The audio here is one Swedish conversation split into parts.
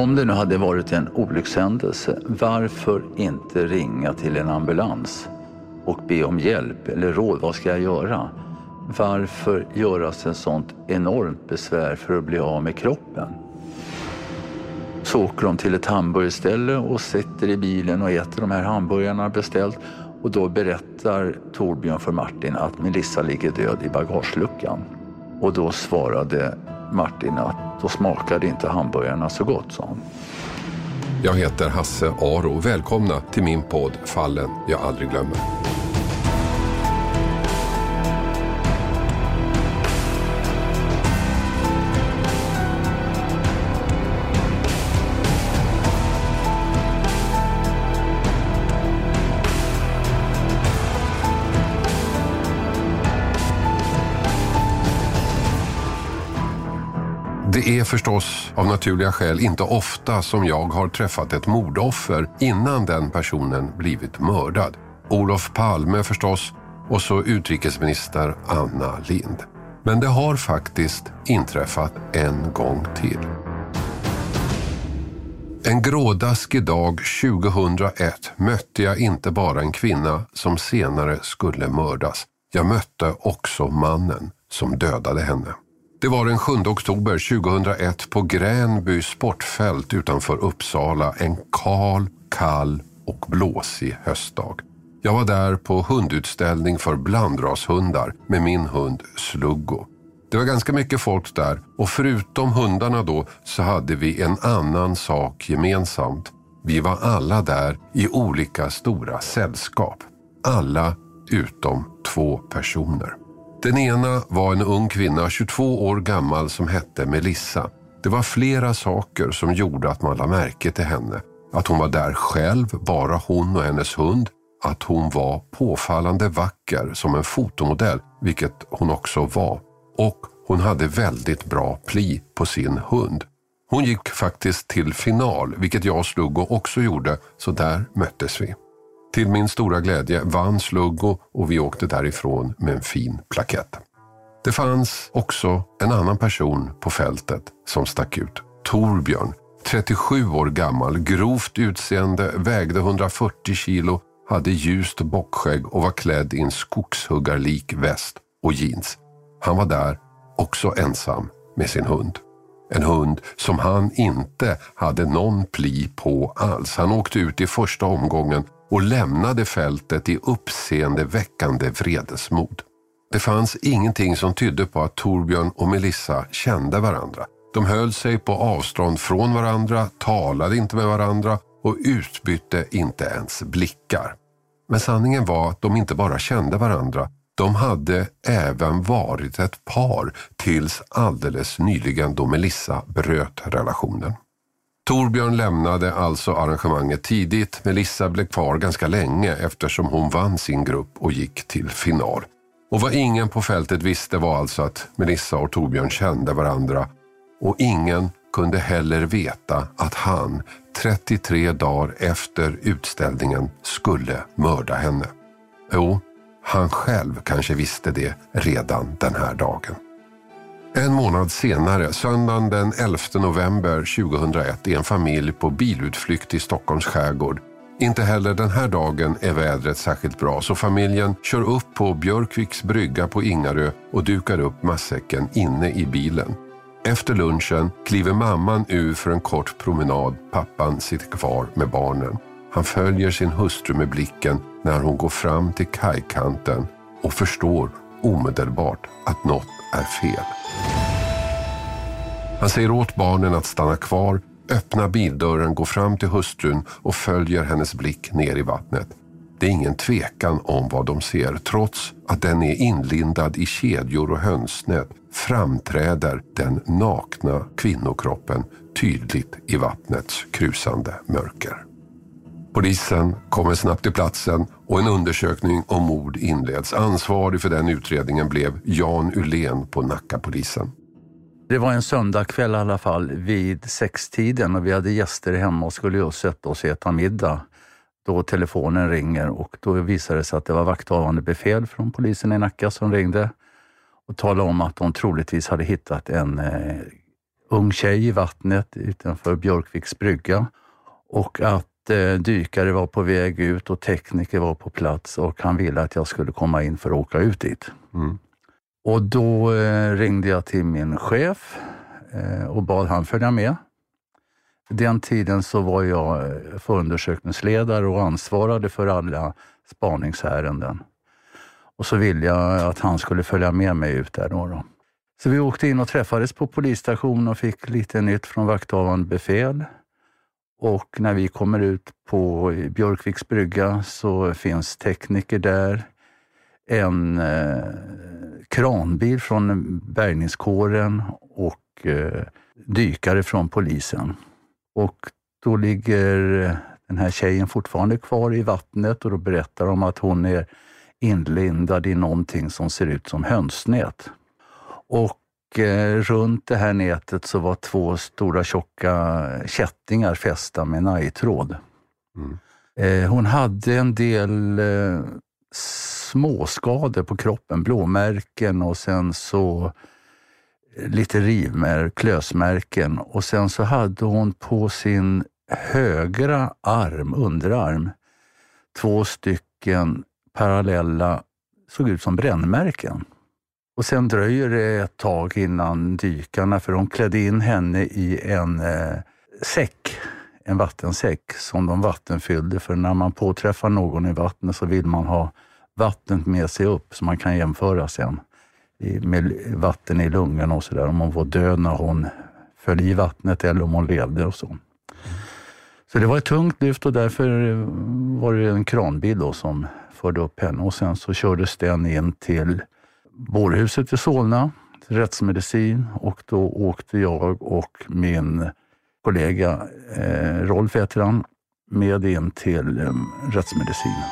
Om det nu hade varit en olyckshändelse, varför inte ringa till en ambulans och be om hjälp eller råd? Vad ska jag göra? Varför göras en sånt enormt besvär för att bli av med kroppen? Så åker de till ett hamburgerställe och sitter i bilen och äter de här hamburgarna beställt. Och då berättar Torbjörn för Martin att Melissa ligger död i bagageluckan. Och då svarade Martin att då smakade inte hamburgarna så gott, sa han. Jag heter Hasse Aro. Välkomna till min podd Fallen jag aldrig glömmer. Det är förstås av naturliga skäl inte ofta som jag har träffat ett mordoffer innan den personen blivit mördad. Olof Palme förstås och så utrikesminister Anna Lind. Men det har faktiskt inträffat en gång till. En grådaskig dag 2001 mötte jag inte bara en kvinna som senare skulle mördas. Jag mötte också mannen som dödade henne. Det var den 7 oktober 2001 på Gränby sportfält utanför Uppsala en kal, kall och blåsig höstdag. Jag var där på hundutställning för blandrashundar med min hund Sluggo. Det var ganska mycket folk där och förutom hundarna då så hade vi en annan sak gemensamt. Vi var alla där i olika stora sällskap. Alla utom två personer. Den ena var en ung kvinna, 22 år gammal, som hette Melissa. Det var flera saker som gjorde att man lade märke till henne. Att hon var där själv, bara hon och hennes hund. Att hon var påfallande vacker som en fotomodell, vilket hon också var. Och hon hade väldigt bra pli på sin hund. Hon gick faktiskt till final, vilket jag och Sluggo också gjorde, så där möttes vi. Till min stora glädje vann Sluggo och vi åkte därifrån med en fin plakett. Det fanns också en annan person på fältet som stack ut. Torbjörn, 37 år gammal, grovt utseende, vägde 140 kilo, hade ljust bockskägg och var klädd i en skogshuggarlik väst och jeans. Han var där, också ensam, med sin hund. En hund som han inte hade någon pli på alls. Han åkte ut i första omgången och lämnade fältet i uppseendeväckande vredesmod. Det fanns ingenting som tydde på att Torbjörn och Melissa kände varandra. De höll sig på avstånd från varandra, talade inte med varandra och utbytte inte ens blickar. Men sanningen var att de inte bara kände varandra, de hade även varit ett par tills alldeles nyligen då Melissa bröt relationen. Torbjörn lämnade alltså arrangemanget tidigt. Melissa blev kvar ganska länge eftersom hon vann sin grupp och gick till final. Och vad ingen på fältet visste var alltså att Melissa och Torbjörn kände varandra och ingen kunde heller veta att han 33 dagar efter utställningen skulle mörda henne. Jo, han själv kanske visste det redan den här dagen. En månad senare, söndagen den 11 november 2001, är en familj på bilutflykt i Stockholms skärgård. Inte heller den här dagen är vädret särskilt bra så familjen kör upp på Björkviks brygga på Ingarö och dukar upp matsäcken inne i bilen. Efter lunchen kliver mamman ur för en kort promenad. Pappan sitter kvar med barnen. Han följer sin hustru med blicken när hon går fram till kajkanten och förstår omedelbart att något är fel. Han säger åt barnen att stanna kvar, öppnar bildörren, går fram till hustrun och följer hennes blick ner i vattnet. Det är ingen tvekan om vad de ser. Trots att den är inlindad i kedjor och hönsnät framträder den nakna kvinnokroppen tydligt i vattnets krusande mörker. Polisen kommer snabbt till platsen och en undersökning om mord inleds. Ansvarig för den utredningen blev Jan Ulén på Nackapolisen. Det var en söndagkväll i alla fall vid sextiden och vi hade gäster hemma och skulle just sätta oss och äta middag. Då telefonen ringer och då visade det sig att det var vakthavande befäl från polisen i Nacka som ringde och talade om att de troligtvis hade hittat en eh, ung tjej i vattnet utanför Björkviks brygga och att dykare var på väg ut och tekniker var på plats och han ville att jag skulle komma in för att åka ut dit. Mm. Och då eh, ringde jag till min chef eh, och bad han följa med. Den tiden så var jag eh, förundersökningsledare och ansvarade för alla spaningsärenden. Och så ville jag att han skulle följa med mig ut där. Då, då. Så vi åkte in och träffades på polisstationen och fick lite nytt från vakthavande befäl. Och när vi kommer ut på Björkviks brygga så finns tekniker där. En eh, kranbil från bärgningskåren och eh, dykare från polisen. Och då ligger eh, den här tjejen fortfarande kvar i vattnet och då berättar de att hon är inlindad i någonting som ser ut som hönsnät. Och runt det här nätet så var två stora tjocka kättingar fästa med najtråd. Mm. Eh, hon hade en del eh, småskador på kroppen, blåmärken och sen så lite rivmär, klösmärken och sen så hade hon på sin högra arm, underarm, två stycken parallella, såg ut som brännmärken. Och sen dröjer det ett tag innan dykarna, för de klädde in henne i en eh, säck, en vattensäck som de vattenfyllde. För när man påträffar någon i vattnet så vill man ha vattnet med sig upp så man kan jämföra sen med vatten i lungorna och sådär. Om hon var död när hon föll i vattnet eller om hon levde och så. Så det var ett tungt lyft och därför eh, var det en kranbil då som förde upp henne och sen så kördes den in till bårhuset i Solna, rättsmedicin och då åkte jag och min kollega eh, Rolf heter han, med in till eh, rättsmedicin.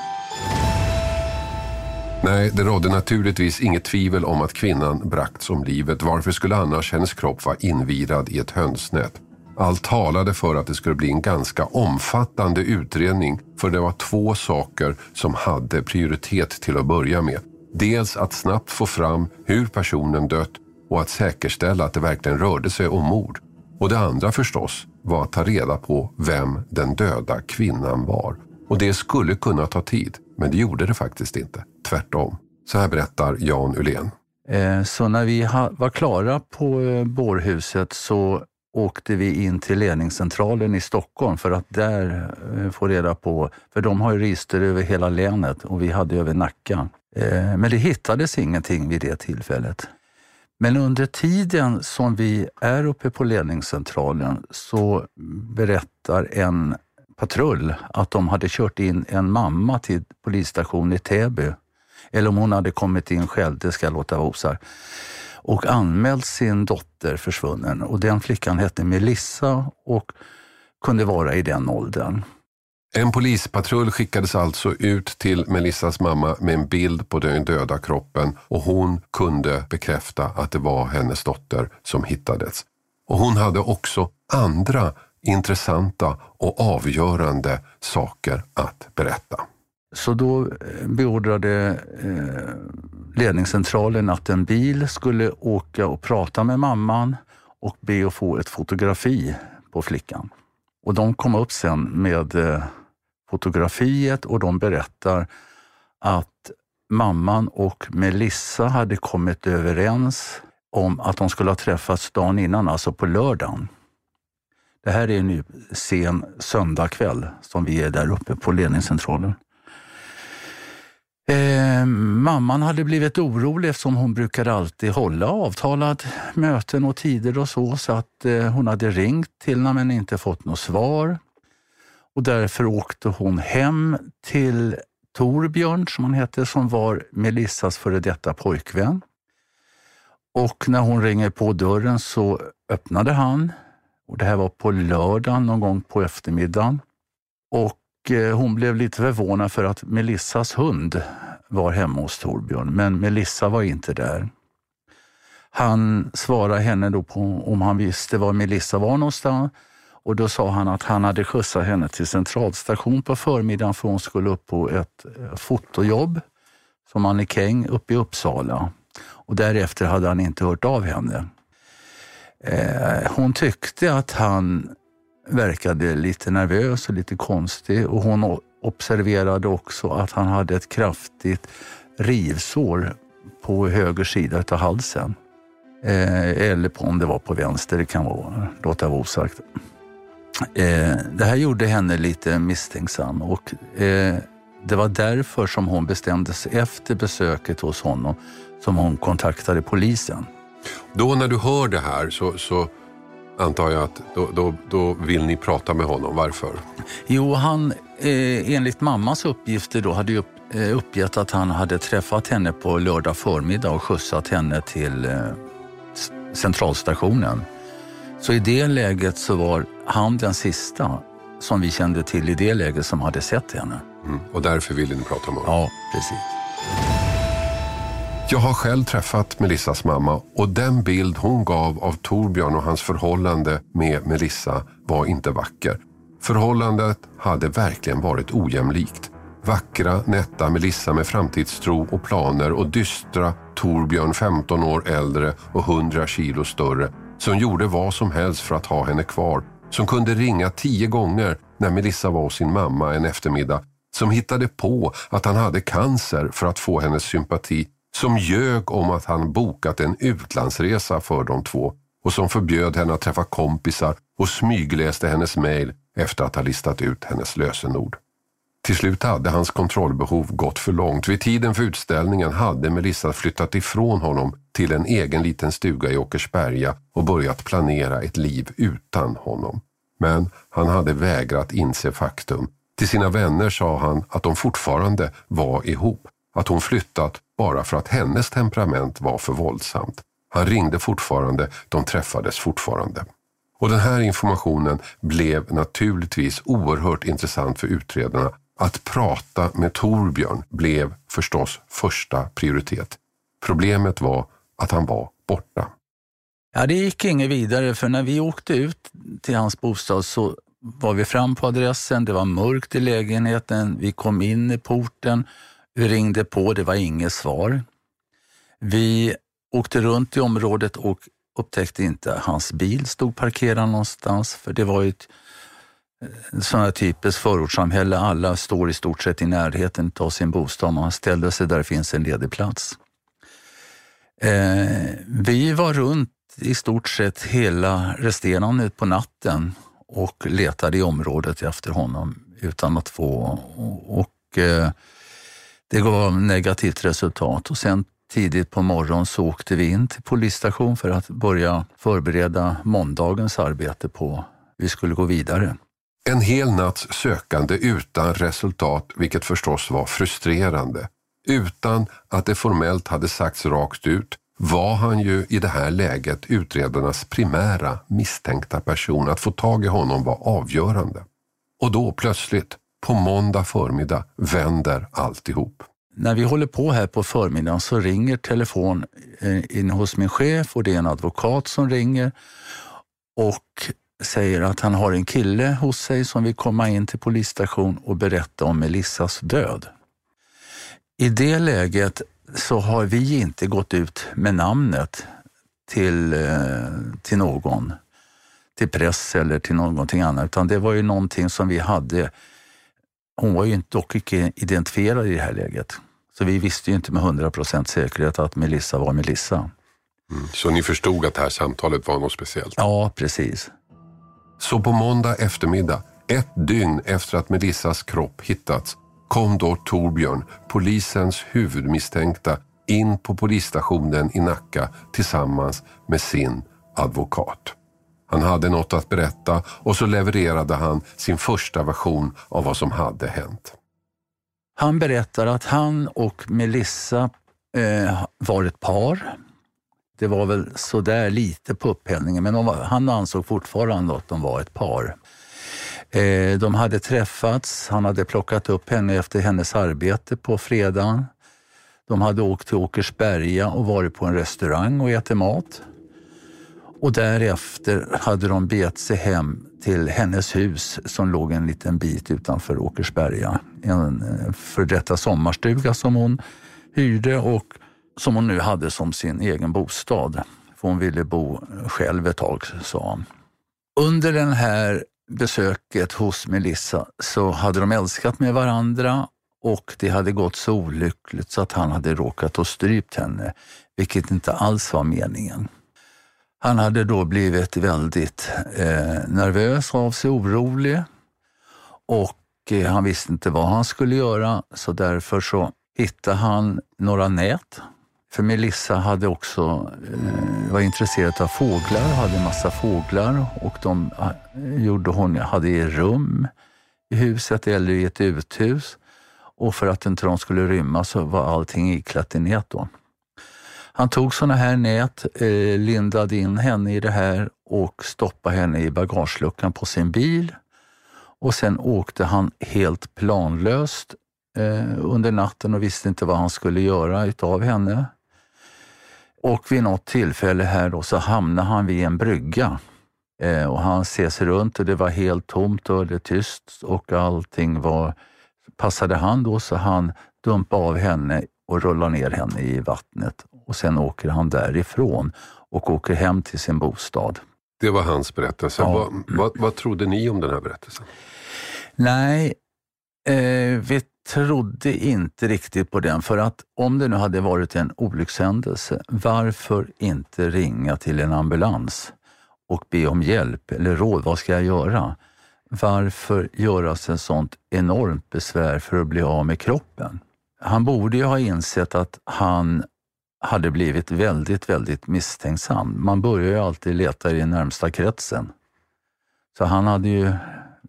Nej, det rådde naturligtvis inget tvivel om att kvinnan bragts om livet. Varför skulle annars hennes kropp vara invirad i ett hönsnät? Allt talade för att det skulle bli en ganska omfattande utredning för det var två saker som hade prioritet till att börja med. Dels att snabbt få fram hur personen dött och att säkerställa att det verkligen rörde sig om mord. Och det andra förstås var att ta reda på vem den döda kvinnan var. Och det skulle kunna ta tid, men det gjorde det faktiskt inte. Tvärtom. Så här berättar Jan Ulén. Eh, så när vi var klara på eh, bårhuset så åkte vi in till ledningscentralen i Stockholm för att där eh, få reda på, för de har ju register över hela länet och vi hade över Nacka. Eh, men det hittades ingenting vid det tillfället. Men under tiden som vi är uppe på ledningscentralen så berättar en patrull att de hade kört in en mamma till polisstationen i Täby. Eller om hon hade kommit in själv, det ska jag låta vara osagt. Och anmält sin dotter försvunnen. Och den flickan hette Melissa och kunde vara i den åldern. En polispatrull skickades alltså ut till Melissas mamma med en bild på den döda kroppen och hon kunde bekräfta att det var hennes dotter som hittades. Och hon hade också andra intressanta och avgörande saker att berätta. Så då eh, beordrade eh, ledningscentralen att en bil skulle åka och prata med mamman och be att få ett fotografi på flickan. Och de kom upp sen med eh, fotografiet och de berättar att mamman och Melissa hade kommit överens om att de skulle ha träffats dagen innan, alltså på lördagen. Det här är nu sen söndagkväll som vi är där uppe på ledningscentralen. Eh, mamman hade blivit orolig eftersom hon brukade alltid hålla avtalad möten och tider och så, så att eh, hon hade ringt till henne men inte fått något svar. Och därför åkte hon hem till Torbjörn, som han hette, som var Melissas före detta pojkvän. Och när hon ringer på dörren så öppnade han och det här var på lördagen någon gång på eftermiddagen. Och eh, hon blev lite förvånad för att Melissas hund var hemma hos Torbjörn, men Melissa var inte där. Han svarade henne då på om han visste var Melissa var någonstans och då sa han att han hade skjutsat henne till centralstation på förmiddagen för hon skulle upp på ett eh, fotojobb som mannekäng uppe i Uppsala. Och därefter hade han inte hört av henne. Eh, hon tyckte att han verkade lite nervös och lite konstig och hon observerade också att han hade ett kraftigt rivsår på höger sida av halsen. Eh, eller på, om det var på vänster, det kan vara, låta vara osagt. Eh, det här gjorde henne lite misstänksam och eh, det var därför som hon bestämde sig efter besöket hos honom som hon kontaktade polisen. Då när du hör det här så, så antar jag att då, då, då, vill ni prata med honom. Varför? Jo, han eh, enligt mammas uppgifter då hade upp, eh, uppgett att han hade träffat henne på lördag förmiddag och skjutsat henne till eh, centralstationen. Så i det läget så var han den sista som vi kände till i det läget som hade sett henne. Mm. Och därför ville ni prata med honom? Ja, precis. Jag har själv träffat Melissas mamma och den bild hon gav av Torbjörn och hans förhållande med Melissa var inte vacker. Förhållandet hade verkligen varit ojämlikt. Vackra, nätta Melissa med framtidstro och planer och dystra Torbjörn 15 år äldre och 100 kilo större som gjorde vad som helst för att ha henne kvar. Som kunde ringa tio gånger när Melissa var hos sin mamma en eftermiddag. Som hittade på att han hade cancer för att få hennes sympati. Som ljög om att han bokat en utlandsresa för de två och som förbjöd henne att träffa kompisar och smygläste hennes mejl efter att ha listat ut hennes lösenord. Till slut hade hans kontrollbehov gått för långt. Vid tiden för utställningen hade Melissa flyttat ifrån honom till en egen liten stuga i Åkersberga och börjat planera ett liv utan honom. Men han hade vägrat inse faktum. Till sina vänner sa han att de fortfarande var ihop. Att hon flyttat bara för att hennes temperament var för våldsamt. Han ringde fortfarande, de träffades fortfarande. Och den här informationen blev naturligtvis oerhört intressant för utredarna att prata med Torbjörn blev förstås första prioritet. Problemet var att han var borta. Ja, det gick inget vidare för när vi åkte ut till hans bostad så var vi fram på adressen, det var mörkt i lägenheten, vi kom in i porten, vi ringde på, det var inget svar. Vi åkte runt i området och upptäckte inte hans bil stod parkerad någonstans, för det var ju ett eh, sånt här typiskt förortssamhälle. Alla står i stort sett i närheten av sin bostad. Man ställer sig där det finns en ledig plats. Eh, vi var runt i stort sett hela resterande på natten och letade i området efter honom utan att få... Och, eh, det gav negativt resultat och sen tidigt på morgonen så åkte vi in till polisstation för att börja förbereda måndagens arbete på vi skulle gå vidare. En hel natts sökande utan resultat, vilket förstås var frustrerande. Utan att det formellt hade sagts rakt ut var han ju i det här läget utredarnas primära misstänkta person. Att få tag i honom var avgörande. Och då plötsligt, på måndag förmiddag, vänder alltihop. När vi håller på här på förmiddagen så ringer telefon eh, in hos min chef och det är en advokat som ringer. Och säger att han har en kille hos sig som vill komma in till polisstation och berätta om Melissas död. I det läget så har vi inte gått ut med namnet till, eh, till någon, till press eller till någonting annat, utan det var ju någonting som vi hade. Hon var ju dock inte identifierad i det här läget. Så vi visste ju inte med 100 procent säkerhet att Melissa var Melissa. Mm, så ni förstod att det här samtalet var något speciellt? Ja, precis. Så på måndag eftermiddag, ett dygn efter att Melissas kropp hittats, kom då Torbjörn, polisens huvudmisstänkta, in på polisstationen i Nacka tillsammans med sin advokat. Han hade något att berätta och så levererade han sin första version av vad som hade hänt. Han berättar att han och Melissa eh, var ett par det var väl sådär lite på upphällningen, men var, han ansåg fortfarande att de var ett par. Eh, de hade träffats, han hade plockat upp henne efter hennes arbete på fredagen. De hade åkt till Åkersberga och varit på en restaurang och ätit mat. Och därefter hade de begett sig hem till hennes hus som låg en liten bit utanför Åkersberga. En för detta sommarstuga som hon hyrde och som hon nu hade som sin egen bostad. För hon ville bo själv ett tag, sa hon. Under den här besöket hos Melissa så hade de älskat med varandra och det hade gått så olyckligt så att han hade råkat och strypt henne, vilket inte alls var meningen. Han hade då blivit väldigt eh, nervös av sig, orolig och eh, han visste inte vad han skulle göra så därför så hittade han några nät. För Melissa hade också, eh, var intresserad av fåglar, hade en massa fåglar och de eh, gjorde hon, hade i rum i huset eller i ett uthus. Och för att inte de skulle rymma så var allting iklätt i nät då. Han tog sådana här nät, eh, lindade in henne i det här och stoppade henne i bagageluckan på sin bil. Och sen åkte han helt planlöst eh, under natten och visste inte vad han skulle göra utav henne. Och vid något tillfälle här då så hamnade han vid en brygga eh, och han ser sig runt och det var helt tomt och det tyst och allting var, passade han då så han dumpade av henne och rullar ner henne i vattnet och sen åker han därifrån och åker hem till sin bostad. Det var hans berättelse. Ja. Vad, vad, vad trodde ni om den här berättelsen? Nej, eh, vi trodde inte riktigt på den för att om det nu hade varit en olyckshändelse, varför inte ringa till en ambulans och be om hjälp eller råd? Vad ska jag göra? Varför göra sig ett sånt enormt besvär för att bli av med kroppen? Han borde ju ha insett att han hade blivit väldigt, väldigt misstänksam. Man börjar ju alltid leta i den närmsta kretsen. Så han hade ju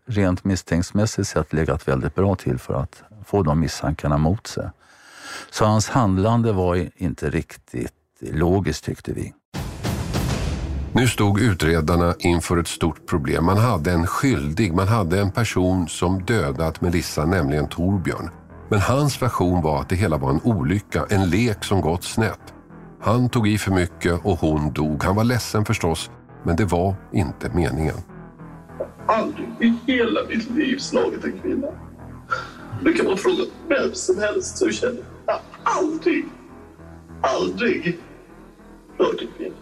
rent misstänksmässigt sett legat väldigt bra till för att få de misstankarna mot sig. Så hans handlande var inte riktigt logiskt tyckte vi. Nu stod utredarna inför ett stort problem. Man hade en skyldig, man hade en person som dödat Melissa, nämligen Torbjörn. Men hans version var att det hela var en olycka, en lek som gått snett. Han tog i för mycket och hon dog. Han var ledsen förstås, men det var inte meningen. Aldrig i hela mitt liv slagit en kvinna. Det kan man fråga vem som helst som känner. Jag aldrig, aldrig rört en kvinna.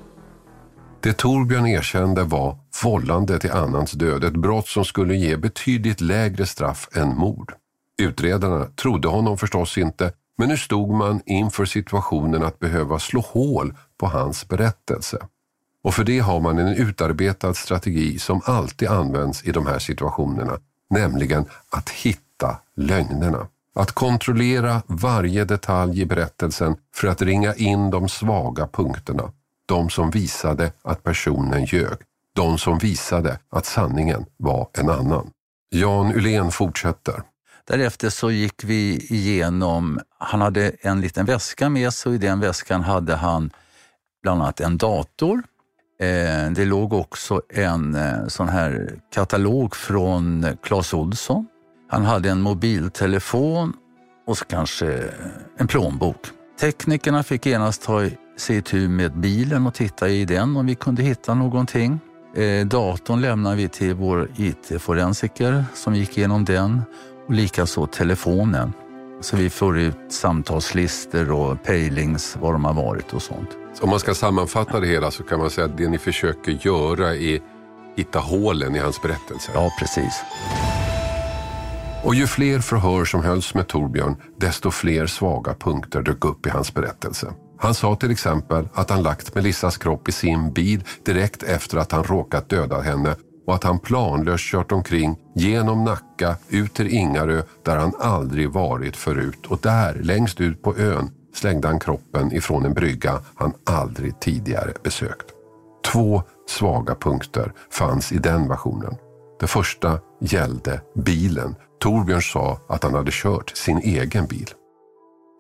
Det Torbjörn erkände var vållande till annans död, ett brott som skulle ge betydligt lägre straff än mord. Utredarna trodde honom förstås inte, men nu stod man inför situationen att behöva slå hål på hans berättelse. Och för det har man en utarbetad strategi som alltid används i de här situationerna, nämligen att hitta lögnerna. Att kontrollera varje detalj i berättelsen för att ringa in de svaga punkterna. De som visade att personen ljög. De som visade att sanningen var en annan. Jan Ulén fortsätter. Därefter så gick vi igenom, han hade en liten väska med sig och i den väskan hade han bland annat en dator. Eh, det låg också en eh, sån här katalog från Clas Olsson. Han hade en mobiltelefon och så kanske eh, en plånbok. Teknikerna fick genast ta se tur med bilen och titta i den om vi kunde hitta någonting. Eh, datorn lämnade vi till vår IT-forensiker som gick igenom den och likaså telefonen. Så vi får ut samtalslistor och pejlings, var de har varit och sånt. Så om man ska sammanfatta det hela så kan man säga att det ni försöker göra är hitta hålen i hans berättelse. Ja, precis. Och ju fler förhör som hölls med Torbjörn, desto fler svaga punkter dök upp i hans berättelse. Han sa till exempel att han lagt Melissas kropp i sin bil direkt efter att han råkat döda henne och att han planlöst kört omkring genom Nacka ut till Ingarö där han aldrig varit förut och där, längst ut på ön, slängde han kroppen ifrån en brygga han aldrig tidigare besökt. Två svaga punkter fanns i den versionen. Det första gällde bilen. Torbjörn sa att han hade kört sin egen bil.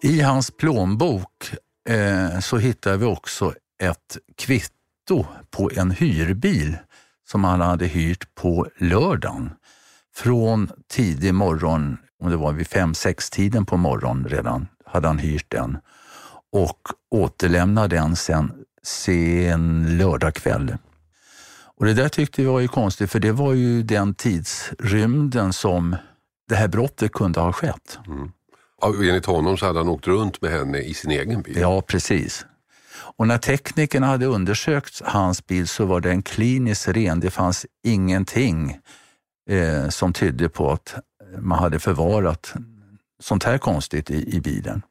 I hans plånbok eh, så hittar vi också ett kvitto på en hyrbil som han hade hyrt på lördagen. från tidig morgon, om det var vid fem, sex tiden på morgonen redan, hade han hyrt den och återlämnade den sen sen lördagkväll. Och det där tyckte vi var ju konstigt, för det var ju den tidsrymden som det här brottet kunde ha skett. Mm. Enligt honom så hade han åkt runt med henne i sin egen bil. Ja, precis. Och när teknikerna hade undersökt hans bil så var den kliniskt ren. Det fanns ingenting eh, som tydde på att man hade förvarat sånt här konstigt i, i bilen.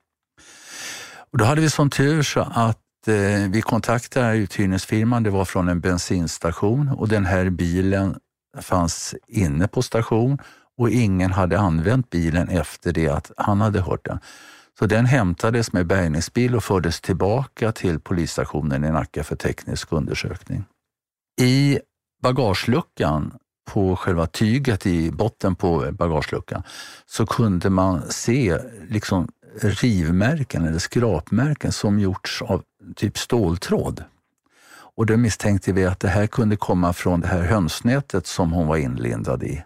Och då hade vi sån tur så att eh, vi kontaktade uthyrningsfirman. Det var från en bensinstation och den här bilen fanns inne på station och ingen hade använt bilen efter det att han hade hört den. Så den hämtades med bärgningsbil och fördes tillbaka till polisstationen i Nacka för teknisk undersökning. I bagageluckan på själva tyget i botten på bagageluckan så kunde man se liksom rivmärken eller skrapmärken som gjorts av typ ståltråd. Och då misstänkte vi att det här kunde komma från det här hönsnätet som hon var inlindad i.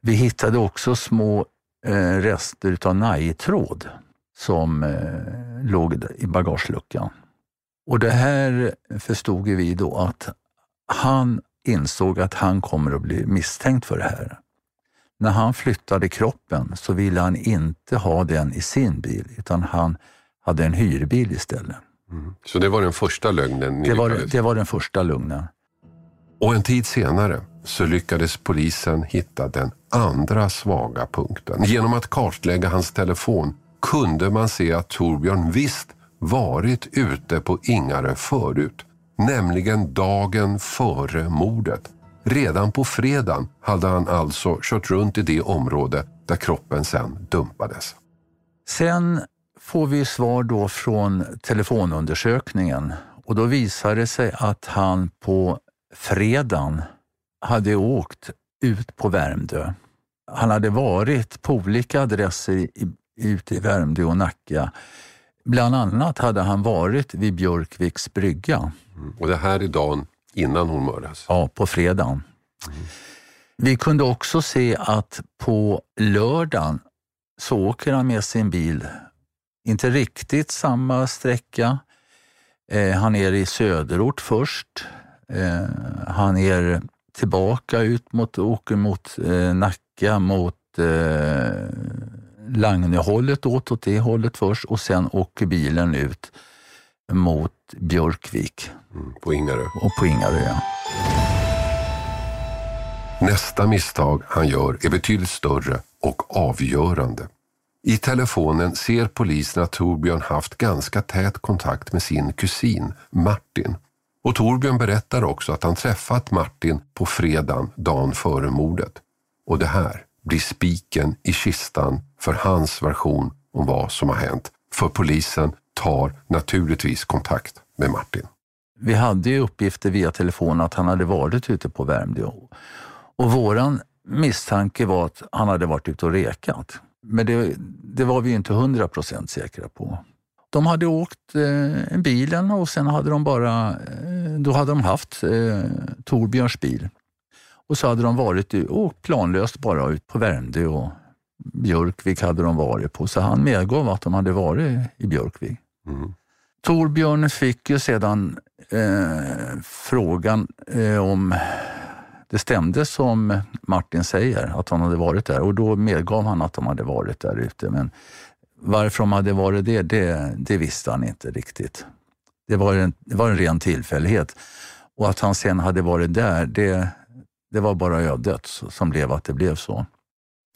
Vi hittade också små eh, rester av najtråd som eh, låg i bagageluckan. Och det här förstod vi då att han insåg att han kommer att bli misstänkt för det här. När han flyttade kroppen så ville han inte ha den i sin bil utan han hade en hyrbil istället. Mm. Så det var den första lögnen ni det var, det var den första lögnen. Och en tid senare så lyckades polisen hitta den andra svaga punkten. Genom att kartlägga hans telefon kunde man se att Torbjörn visst varit ute på Ingarö förut. Nämligen dagen före mordet. Redan på fredagen hade han alltså kört runt i det område där kroppen sen dumpades. Sen får vi svar då från telefonundersökningen och då visar det sig att han på fredagen hade åkt ut på Värmdö. Han hade varit på olika adresser i, ute i Värmdö och Nacka. Bland annat hade han varit vid Björkviks brygga. Mm. Och det här är dagen innan hon mördas? Ja, på fredagen. Mm. Vi kunde också se att på lördagen så åker han med sin bil, inte riktigt samma sträcka. Eh, han är i söderort först. Eh, han är tillbaka ut mot, åker mot eh, Nacka, mot eh, Lagnehållet, åt åt det hållet först och sen åker bilen ut mot Björkvik. Mm, på Ingarö. Och på Ingarö, ja. Nästa misstag han gör är betydligt större och avgörande. I telefonen ser polisen att Torbjörn haft ganska tät kontakt med sin kusin Martin. Och Torbjörn berättar också att han träffat Martin på fredagen dagen före mordet. Och det här blir spiken i kistan för hans version om vad som har hänt. För polisen tar naturligtvis kontakt med Martin. Vi hade ju uppgifter via telefon att han hade varit ute på Värmdö. Och våran misstanke var att han hade varit ute och rekat. Men det, det var vi inte hundra procent säkra på. De hade åkt eh, bilen och sen hade de bara, eh, då hade de haft eh, Torbjörns bil. Och så hade de varit och planlöst bara ut på Värmdö och Björkvik hade de varit på. Så han medgav att de hade varit i Björkvik. Mm. Torbjörn fick ju sedan eh, frågan eh, om det stämde som Martin säger, att han hade varit där och då medgav han att de hade varit där ute. Men varför de hade varit det, det, det visste han inte riktigt. Det var, en, det var en ren tillfällighet. Och att han sen hade varit där, det, det var bara ödet som blev att det blev så.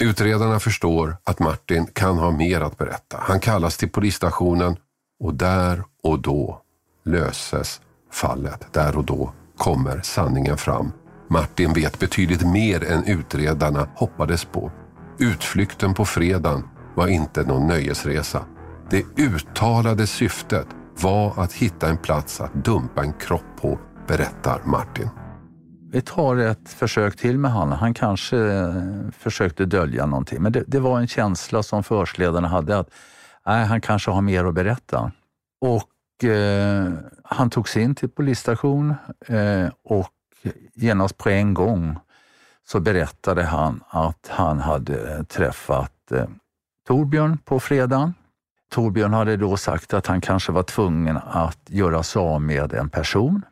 Utredarna förstår att Martin kan ha mer att berätta. Han kallas till polisstationen och där och då löses fallet. Där och då kommer sanningen fram. Martin vet betydligt mer än utredarna hoppades på. Utflykten på fredagen var inte någon nöjesresa. Det uttalade syftet var att hitta en plats att dumpa en kropp på, berättar Martin. Vi tar ett försök till med honom. Han kanske eh, försökte dölja någonting, men det, det var en känsla som förhörsledarna hade att nej, han kanske har mer att berätta. Och eh, han togs in till polisstation eh, och genast på en gång så berättade han att han hade träffat eh, Torbjörn på fredagen. Torbjörn hade då sagt att han kanske var tvungen att göra sig av med en person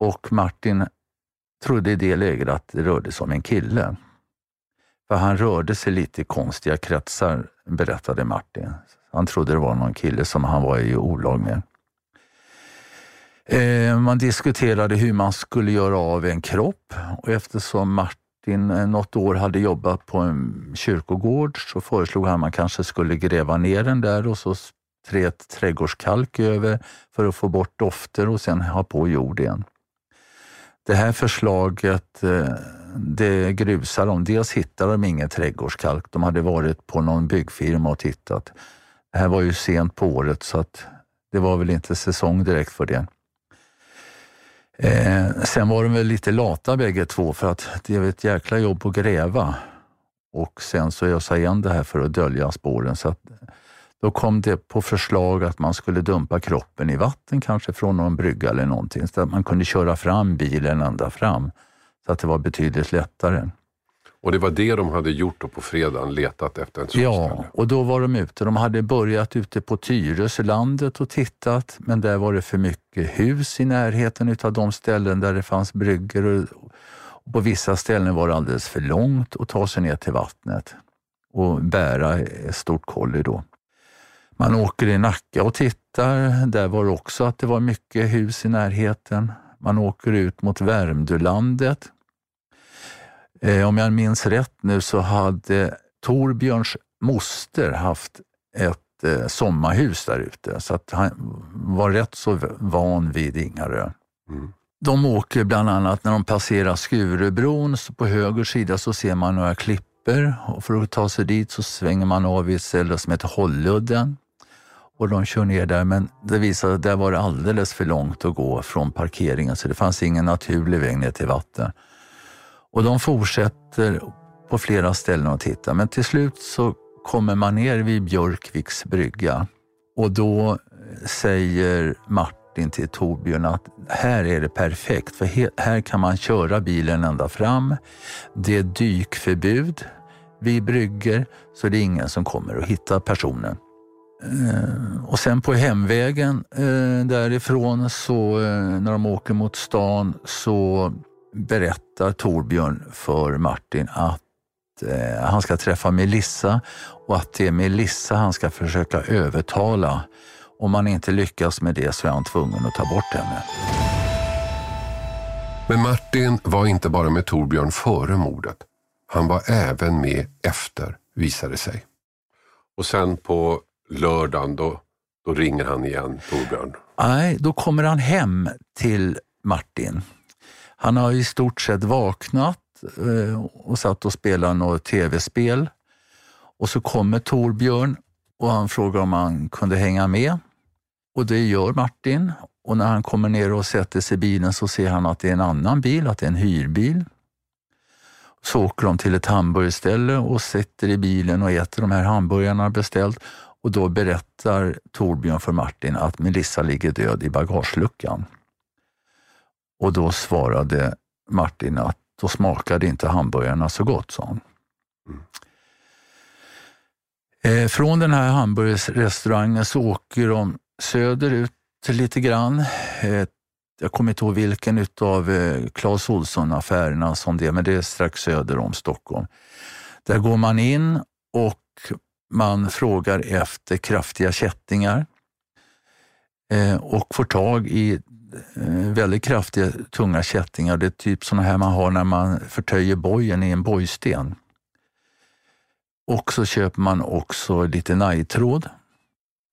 och Martin trodde i det läget att det rörde sig om en kille. För han rörde sig lite i konstiga kretsar, berättade Martin. Han trodde det var någon kille som han var i olag med. Eh, man diskuterade hur man skulle göra av en kropp och eftersom Martin eh, något år hade jobbat på en kyrkogård så föreslog han att man kanske skulle gräva ner den där och så trä ett trädgårdskalk över för att få bort dofter och sen ha på jord igen. Det här förslaget eh, det grusar de. Dels hittade de ingen trädgårdskalk. De hade varit på någon byggfirma och tittat. Det här var ju sent på året så att det var väl inte säsong direkt för det. Eh, sen var de väl lite lata bägge två för att det är ett jäkla jobb att gräva och sen så ösa igen det här för att dölja spåren. Så att, då kom det på förslag att man skulle dumpa kroppen i vatten, kanske från någon brygga eller någonting, så att man kunde köra fram bilen ända fram. Så att det var betydligt lättare. Och det var det de hade gjort på fredagen, letat efter en sån Ja, och då var de ute. De hade börjat ute på Tyresölandet och tittat, men där var det för mycket hus i närheten utav de ställen där det fanns bryggor. Och på vissa ställen var det alldeles för långt att ta sig ner till vattnet och bära ett stort kolli då. Man åker i Nacka och tittar. Där var det också att det var mycket hus i närheten. Man åker ut mot Värmdölandet Eh, om jag minns rätt nu så hade Torbjörns moster haft ett eh, sommarhus där ute, så att han var rätt så van vid Ingarö. Mm. De åker bland annat när de passerar Skurubron, så på höger sida så ser man några klippor och för att ta sig dit så svänger man av i ett ställe som heter Hålludden och de kör ner där men det visade sig att där var det alldeles för långt att gå från parkeringen så det fanns ingen naturlig väg ner till vatten. Och de fortsätter på flera ställen att titta, men till slut så kommer man ner vid Björkviks brygga och då eh, säger Martin till Torbjörn att här är det perfekt, för här kan man köra bilen ända fram. Det är dykförbud vid brygger, så det är ingen som kommer att hitta personen. Eh, och sen på hemvägen eh, därifrån, så, eh, när de åker mot stan, så berättar Torbjörn för Martin att eh, han ska träffa Melissa och att det är Melissa han ska försöka övertala. Om han inte lyckas med det så är han tvungen att ta bort henne. Men Martin var inte bara med Torbjörn före mordet. Han var även med efter, visade sig. Och sen på lördagen, då, då ringer han igen, Torbjörn. Nej, då kommer han hem till Martin han har i stort sett vaknat eh, och satt och spelat något tv-spel. Och så kommer Torbjörn och han frågar om han kunde hänga med. Och det gör Martin. Och när han kommer ner och sätter sig i bilen så ser han att det är en annan bil, att det är en hyrbil. Så åker de till ett hamburgerställe och sätter i bilen och äter de här hamburgarna beställt. Och då berättar Torbjörn för Martin att Melissa ligger död i bagageluckan. Och då svarade Martin att då smakade inte hamburgarna så gott, sa han. Mm. Eh, från den här hamburgerrestaurangen så åker de söderut lite grann. Eh, jag kommer inte ihåg vilken utav eh, Clas Ohlson-affärerna som det är, men det är strax söder om Stockholm. Där går man in och man frågar efter kraftiga kättingar eh, och får tag i Eh, väldigt kraftiga, tunga kättingar. Det är typ sådana här man har när man förtöjer bojen i en bojsten. Och så köper man också lite najtråd.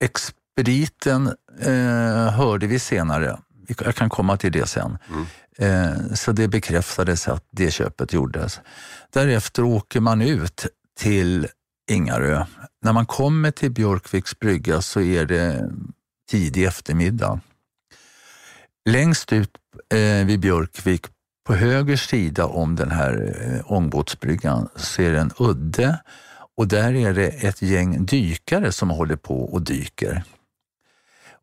Expediten eh, hörde vi senare. Jag kan komma till det sen. Mm. Eh, så det bekräftades att det köpet gjordes. Därefter åker man ut till Ingarö. När man kommer till Björkviks brygga så är det tidig eftermiddag. Längst ut eh, vid Björkvik, på höger sida om den här eh, ångbåtsbryggan, så är det en udde och där är det ett gäng dykare som håller på och dyker.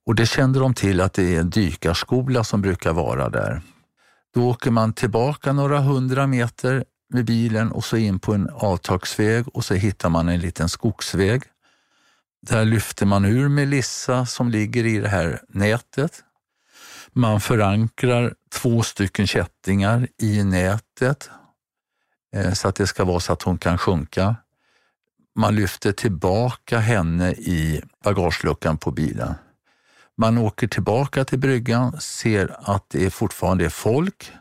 Och det kände de till att det är en dykarskola som brukar vara där. Då åker man tillbaka några hundra meter med bilen och så in på en avtagsväg och så hittar man en liten skogsväg. Där lyfter man ur Melissa som ligger i det här nätet. Man förankrar två stycken kättingar i nätet eh, så att det ska vara så att hon kan sjunka. Man lyfter tillbaka henne i bagageluckan på bilen. Man åker tillbaka till bryggan, ser att det fortfarande är folk.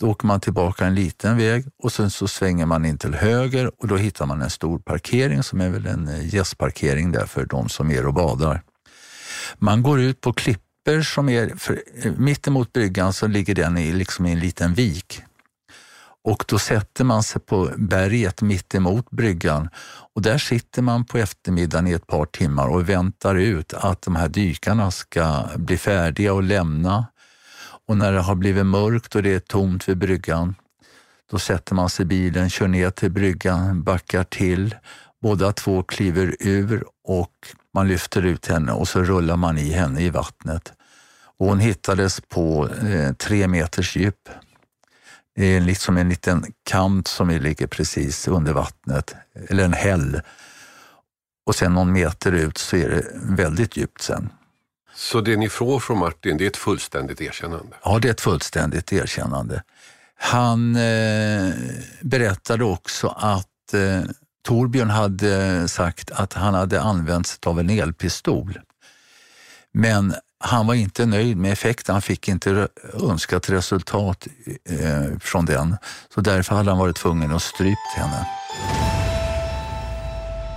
Då åker man tillbaka en liten väg och sen så svänger man in till höger och då hittar man en stor parkering som är väl en eh, gästparkering där för de som är och badar. Man går ut på klippor som är, för, eh, mittemot bryggan så ligger den i, liksom i en liten vik. Och då sätter man sig på berget mitt emot bryggan och där sitter man på eftermiddagen i ett par timmar och väntar ut att de här dykarna ska bli färdiga och lämna. Och när det har blivit mörkt och det är tomt vid bryggan, då sätter man sig i bilen, kör ner till bryggan, backar till. Båda två kliver ur och man lyfter ut henne och så rullar man i henne i vattnet. Och hon hittades på eh, tre meters djup. Det är liksom en liten kant som ligger precis under vattnet, eller en häll. Och sen någon meter ut så är det väldigt djupt sen. Så det ni får från Martin, det är ett fullständigt erkännande? Ja, det är ett fullständigt erkännande. Han eh, berättade också att eh, Torbjörn hade sagt att han hade använt sig av en elpistol. Men han var inte nöjd med effekten, han fick inte önskat resultat eh, från den. Så därför hade han varit tvungen att strypt henne.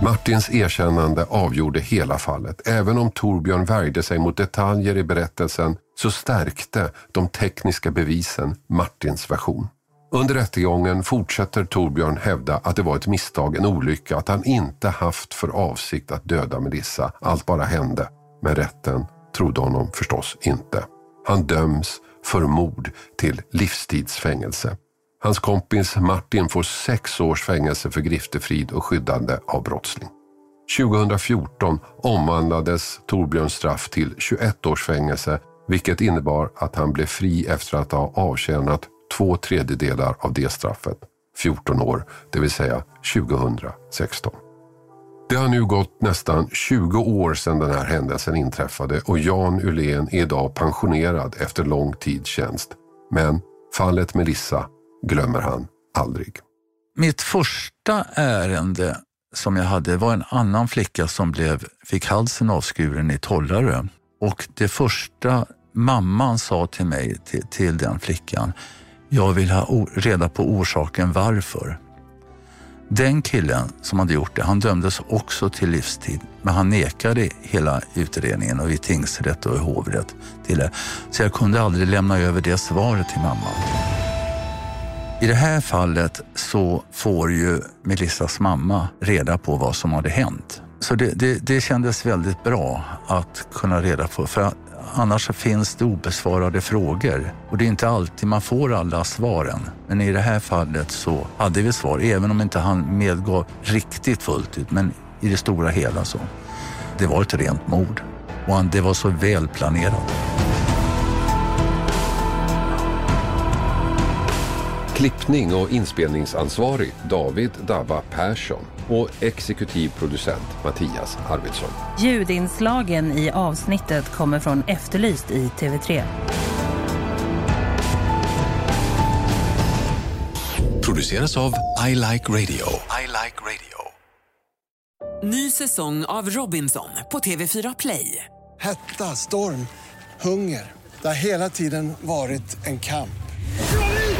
Martins erkännande avgjorde hela fallet. Även om Torbjörn värjde sig mot detaljer i berättelsen så stärkte de tekniska bevisen Martins version. Under rättegången fortsätter Torbjörn hävda att det var ett misstag, en olycka, att han inte haft för avsikt att döda Melissa. Allt bara hände. Men rätten trodde honom förstås inte. Han döms för mord till livstidsfängelse. Hans kompis Martin får sex års fängelse för griftefrid och skyddande av brottsling. 2014 omvandlades Torbjörns straff till 21 års fängelse vilket innebar att han blev fri efter att ha avtjänat två tredjedelar av det straffet, 14 år, det vill säga 2016. Det har nu gått nästan 20 år sedan den här händelsen inträffade och Jan Ulén är idag pensionerad efter lång tids tjänst. Men fallet Melissa glömmer han aldrig. Mitt första ärende som jag hade var en annan flicka som blev, fick halsen avskuren i Tollarö. Och det första mamman sa till mig, till, till den flickan, jag vill ha reda på orsaken varför. Den killen som hade gjort det, han dömdes också till livstid. Men han nekade hela utredningen och i tingsrätt och i hovrätt till det. Så jag kunde aldrig lämna över det svaret till mamman. I det här fallet så får ju Melissas mamma reda på vad som hade hänt. Så det, det, det kändes väldigt bra att kunna reda på. För Annars finns det obesvarade frågor och det är inte alltid man får alla svaren. Men i det här fallet så hade vi svar, även om inte han medgav riktigt fullt ut. Men i det stora hela så. Det var ett rent mord och det var så välplanerat. Klippning och inspelningsansvarig David Dabba Persson och exekutiv producent Mattias Arvidsson. Ljudinslagen i avsnittet kommer från Efterlyst i TV3. Produceras av I Like Radio. I like radio. Ny säsong av Robinson på TV4 Play. Hetta, storm, hunger. Det har hela tiden varit en kamp.